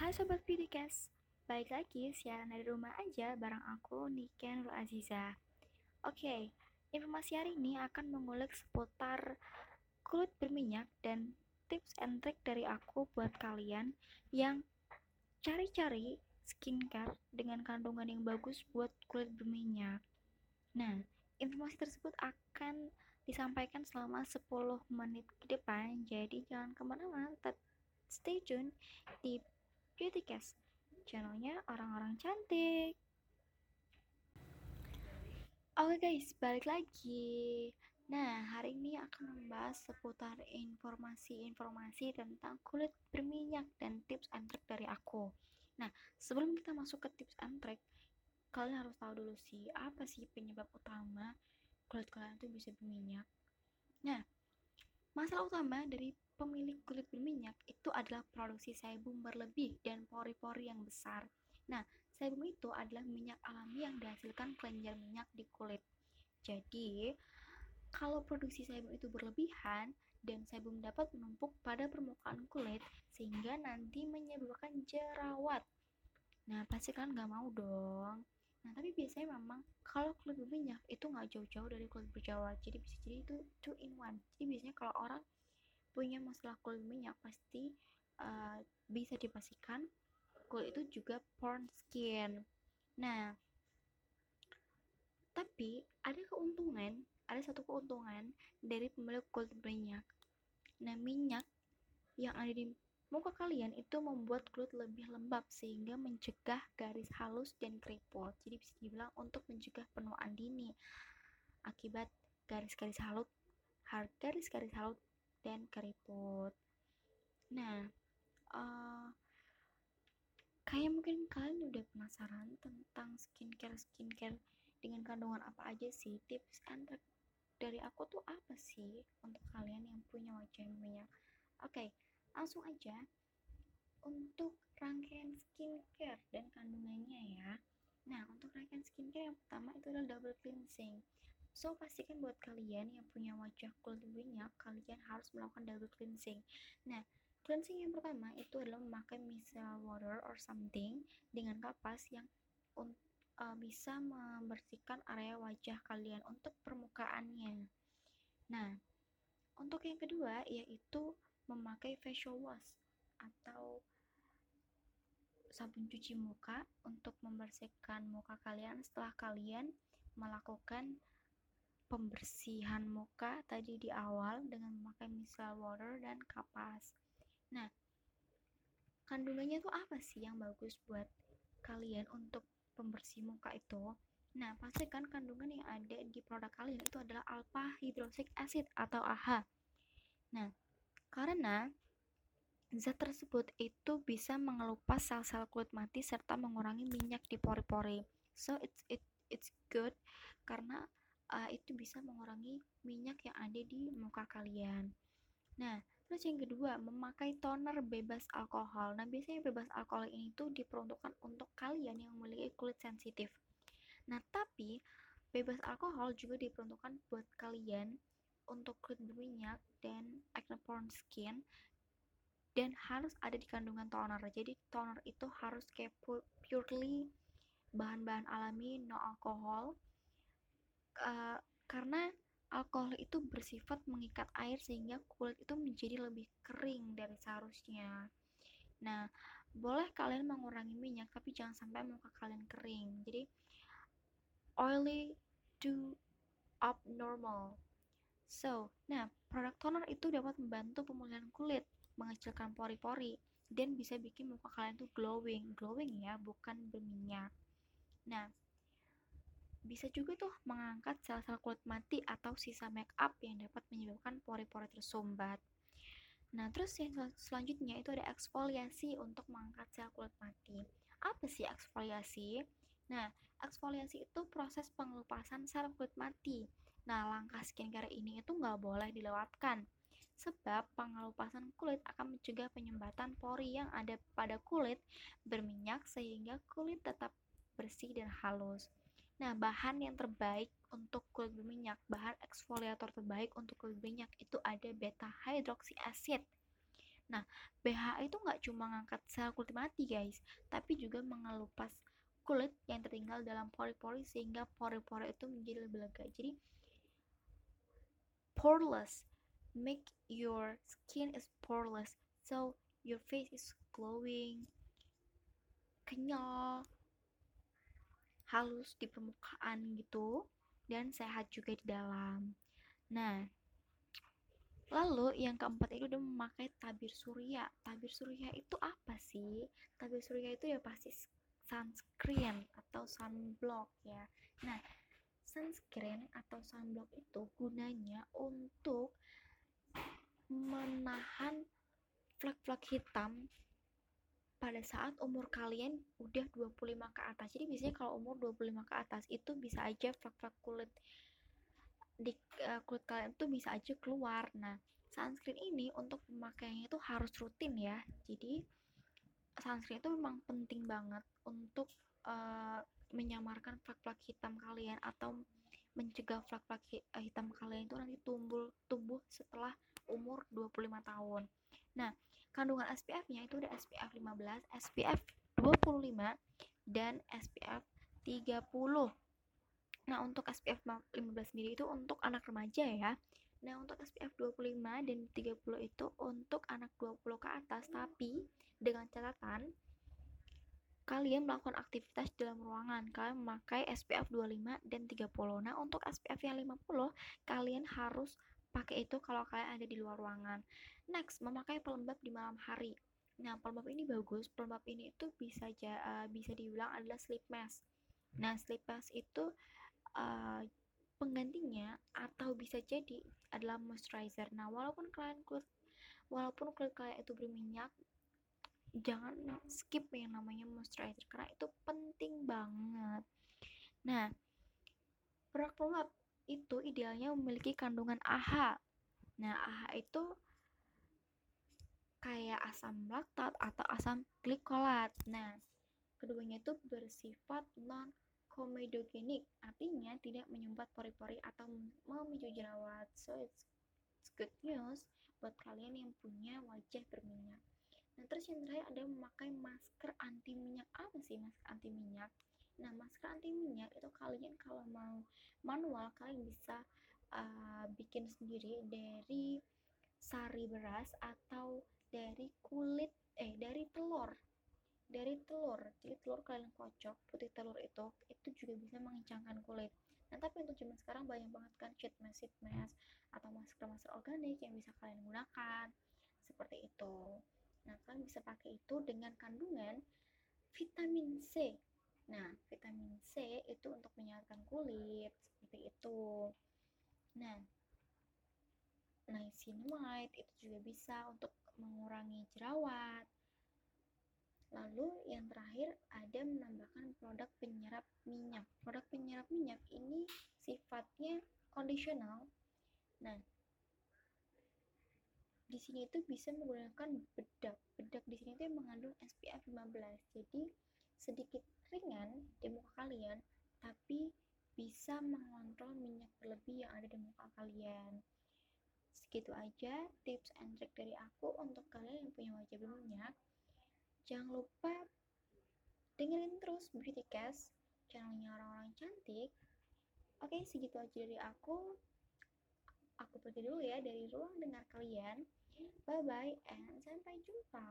Hai Sobat PDCast, balik lagi siaran dari rumah aja bareng aku Niken Nur Aziza. Oke, informasi hari ini akan mengulik seputar kulit berminyak dan tips and trick dari aku buat kalian yang cari-cari skincare dengan kandungan yang bagus buat kulit berminyak. Nah, informasi tersebut akan disampaikan selama 10 menit ke depan jadi jangan ke mana-mana tetap stay tune di Beautycast channelnya orang-orang cantik. Oke guys, balik lagi. Nah, hari ini akan membahas seputar informasi-informasi tentang kulit berminyak dan tips and trick dari aku. Nah, sebelum kita masuk ke tips and trick kalian harus tahu dulu sih, apa sih penyebab utama kulit kalian tuh bisa berminyak. Nah, masalah utama dari pemilik kulit berminyak itu adalah produksi sebum berlebih dan pori-pori yang besar. Nah, sebum itu adalah minyak alami yang dihasilkan kelenjar minyak di kulit. Jadi, kalau produksi sebum itu berlebihan dan sebum dapat menumpuk pada permukaan kulit sehingga nanti menyebabkan jerawat. Nah, pasti kalian nggak mau dong. Nah, tapi biasanya memang kalau kulit berminyak itu nggak jauh-jauh dari kulit berjerawat. Jadi bisa jadi itu two in one. Jadi biasanya kalau orang punya masalah kulit berminyak pasti uh, bisa dipastikan kulit itu juga porn skin. Nah, tapi ada keuntungan, ada satu keuntungan dari pemilik kulit berminyak. Nah, minyak yang ada di Muka kalian itu membuat kulit lebih lembab sehingga mencegah garis halus dan keriput. Jadi bisa dibilang untuk mencegah penuaan dini akibat garis-garis halus, garis-garis halus dan keriput. Nah, uh, kayak mungkin kalian udah penasaran tentang skincare skincare dengan kandungan apa aja sih tips and dari aku tuh apa sih untuk kalian yang punya wajah yang minyak. Oke, okay, langsung aja. Untuk rangkaian skincare dan kandungannya ya. Nah untuk rangkaian skincare yang pertama itu adalah double cleansing. So pastikan buat kalian yang punya wajah kulit minyak kalian harus melakukan double cleansing. Nah cleansing yang pertama itu adalah memakai micellar water or something dengan kapas yang uh, bisa membersihkan area wajah kalian untuk permukaannya. Nah untuk yang kedua yaitu memakai facial wash atau sabun cuci muka untuk membersihkan muka kalian setelah kalian melakukan pembersihan muka tadi di awal dengan memakai micellar water dan kapas. Nah, kandungannya tuh apa sih yang bagus buat kalian untuk pembersih muka itu? Nah, pastikan kandungan yang ada di produk kalian itu adalah alpha hydroxy acid atau AHA. Nah, karena zat tersebut itu bisa mengelupas sel-sel kulit mati serta mengurangi minyak di pori-pori. So it's it it's good karena uh, itu bisa mengurangi minyak yang ada di muka kalian. Nah, terus yang kedua, memakai toner bebas alkohol. Nah, biasanya bebas alkohol ini tuh diperuntukkan untuk kalian yang memiliki kulit sensitif. Nah, tapi bebas alkohol juga diperuntukkan buat kalian untuk kulit berminyak dan acne prone skin dan harus ada di kandungan toner. Jadi toner itu harus kayak purely bahan-bahan alami no alkohol. Uh, karena alkohol itu bersifat mengikat air sehingga kulit itu menjadi lebih kering dari seharusnya. Nah boleh kalian mengurangi minyak tapi jangan sampai muka kalian kering. Jadi oily to abnormal So, nah, produk toner itu dapat membantu pemulihan kulit, mengecilkan pori-pori, dan bisa bikin muka kalian tuh glowing. Glowing ya, bukan berminyak. Nah, bisa juga tuh mengangkat sel-sel kulit mati atau sisa make up yang dapat menyebabkan pori-pori tersumbat. Nah, terus yang selanjutnya itu ada eksfoliasi untuk mengangkat sel kulit mati. Apa sih eksfoliasi? Nah, eksfoliasi itu proses pengelupasan sel kulit mati Nah, langkah skincare ini itu nggak boleh dilewatkan, sebab pengelupasan kulit akan mencegah penyumbatan pori yang ada pada kulit berminyak sehingga kulit tetap bersih dan halus. Nah, bahan yang terbaik untuk kulit berminyak, bahan eksfoliator terbaik untuk kulit berminyak itu ada beta hydroxy acid. Nah, BHA itu nggak cuma ngangkat sel kulit mati guys, tapi juga mengelupas kulit yang tertinggal dalam pori-pori sehingga pori-pori itu menjadi lebih lega. Jadi poreless, make your skin is poreless, so your face is glowing, kenyal, halus di permukaan gitu, dan sehat juga di dalam. Nah, Lalu yang keempat itu udah memakai tabir surya. Tabir surya itu apa sih? Tabir surya itu ya pasti sunscreen atau sunblock ya. Nah, sunscreen atau sunblock itu gunanya untuk menahan flek-flek hitam pada saat umur kalian udah 25 ke atas. Jadi biasanya kalau umur 25 ke atas itu bisa aja flek-flek kulit di uh, kulit kalian tuh bisa aja keluar. Nah, sunscreen ini untuk pemakaiannya itu harus rutin ya. Jadi sunscreen itu memang penting banget untuk uh, menyamarkan flek-flek hitam kalian atau mencegah flek-flek hitam kalian itu nanti tumbuh tumbuh setelah umur 25 tahun. Nah, kandungan SPF-nya itu ada SPF 15, SPF 25 dan SPF 30. Nah, untuk SPF 15 sendiri itu untuk anak remaja ya. Nah, untuk SPF 25 dan 30 itu untuk anak 20 ke atas, tapi dengan catatan kalian melakukan aktivitas dalam ruangan, kalian memakai SPF 25 dan 30. Nah, untuk SPF yang 50, kalian harus pakai itu kalau kalian ada di luar ruangan. Next, memakai pelembab di malam hari. Nah, pelembab ini bagus. Pelembab ini itu bisa uh, bisa dibilang adalah sleep mask. Nah, sleep mask itu uh, penggantinya atau bisa jadi adalah moisturizer. Nah, walaupun kalian kulit walaupun kulit kalian itu berminyak, jangan skip yang namanya moisturizer karena itu penting banget. Nah, produk pelembab itu idealnya memiliki kandungan AHA. Nah, AHA itu kayak asam laktat atau asam glikolat. Nah, keduanya itu bersifat non komedogenik, artinya tidak menyumbat pori-pori atau memicu jerawat. So it's, it's good news buat kalian yang punya wajah berminyak. Nah, terus yang terakhir ada memakai masker anti minyak. Apa sih masker anti minyak? Nah, masker anti minyak itu kalian kalau mau manual kalian bisa uh, bikin sendiri dari sari beras atau dari kulit eh dari telur. Dari telur. Jadi telur kalian kocok putih telur itu itu juga bisa mengencangkan kulit. Nah tapi untuk zaman sekarang banyak banget kan sheet mask sheet atau masker masker organik yang bisa kalian gunakan. Seperti itu nah bisa pakai itu dengan kandungan vitamin C nah vitamin C itu untuk menyehatkan kulit seperti itu nah niacinamide itu juga bisa untuk mengurangi jerawat Lalu yang terakhir ada menambahkan produk penyerap minyak. Produk penyerap minyak ini sifatnya kondisional. Nah, di sini itu bisa menggunakan bedak. Bedak di sini itu mengandung SPF 15. Jadi sedikit ringan di muka kalian, tapi bisa mengontrol minyak berlebih yang ada di muka kalian. Segitu aja tips and trick dari aku untuk kalian yang punya wajah berminyak. Jangan lupa dengerin terus Beautycast, channelnya orang-orang cantik. Oke, segitu aja dari aku. Aku pergi dulu ya dari ruang dengar kalian. Bye-bye and sampai jumpa.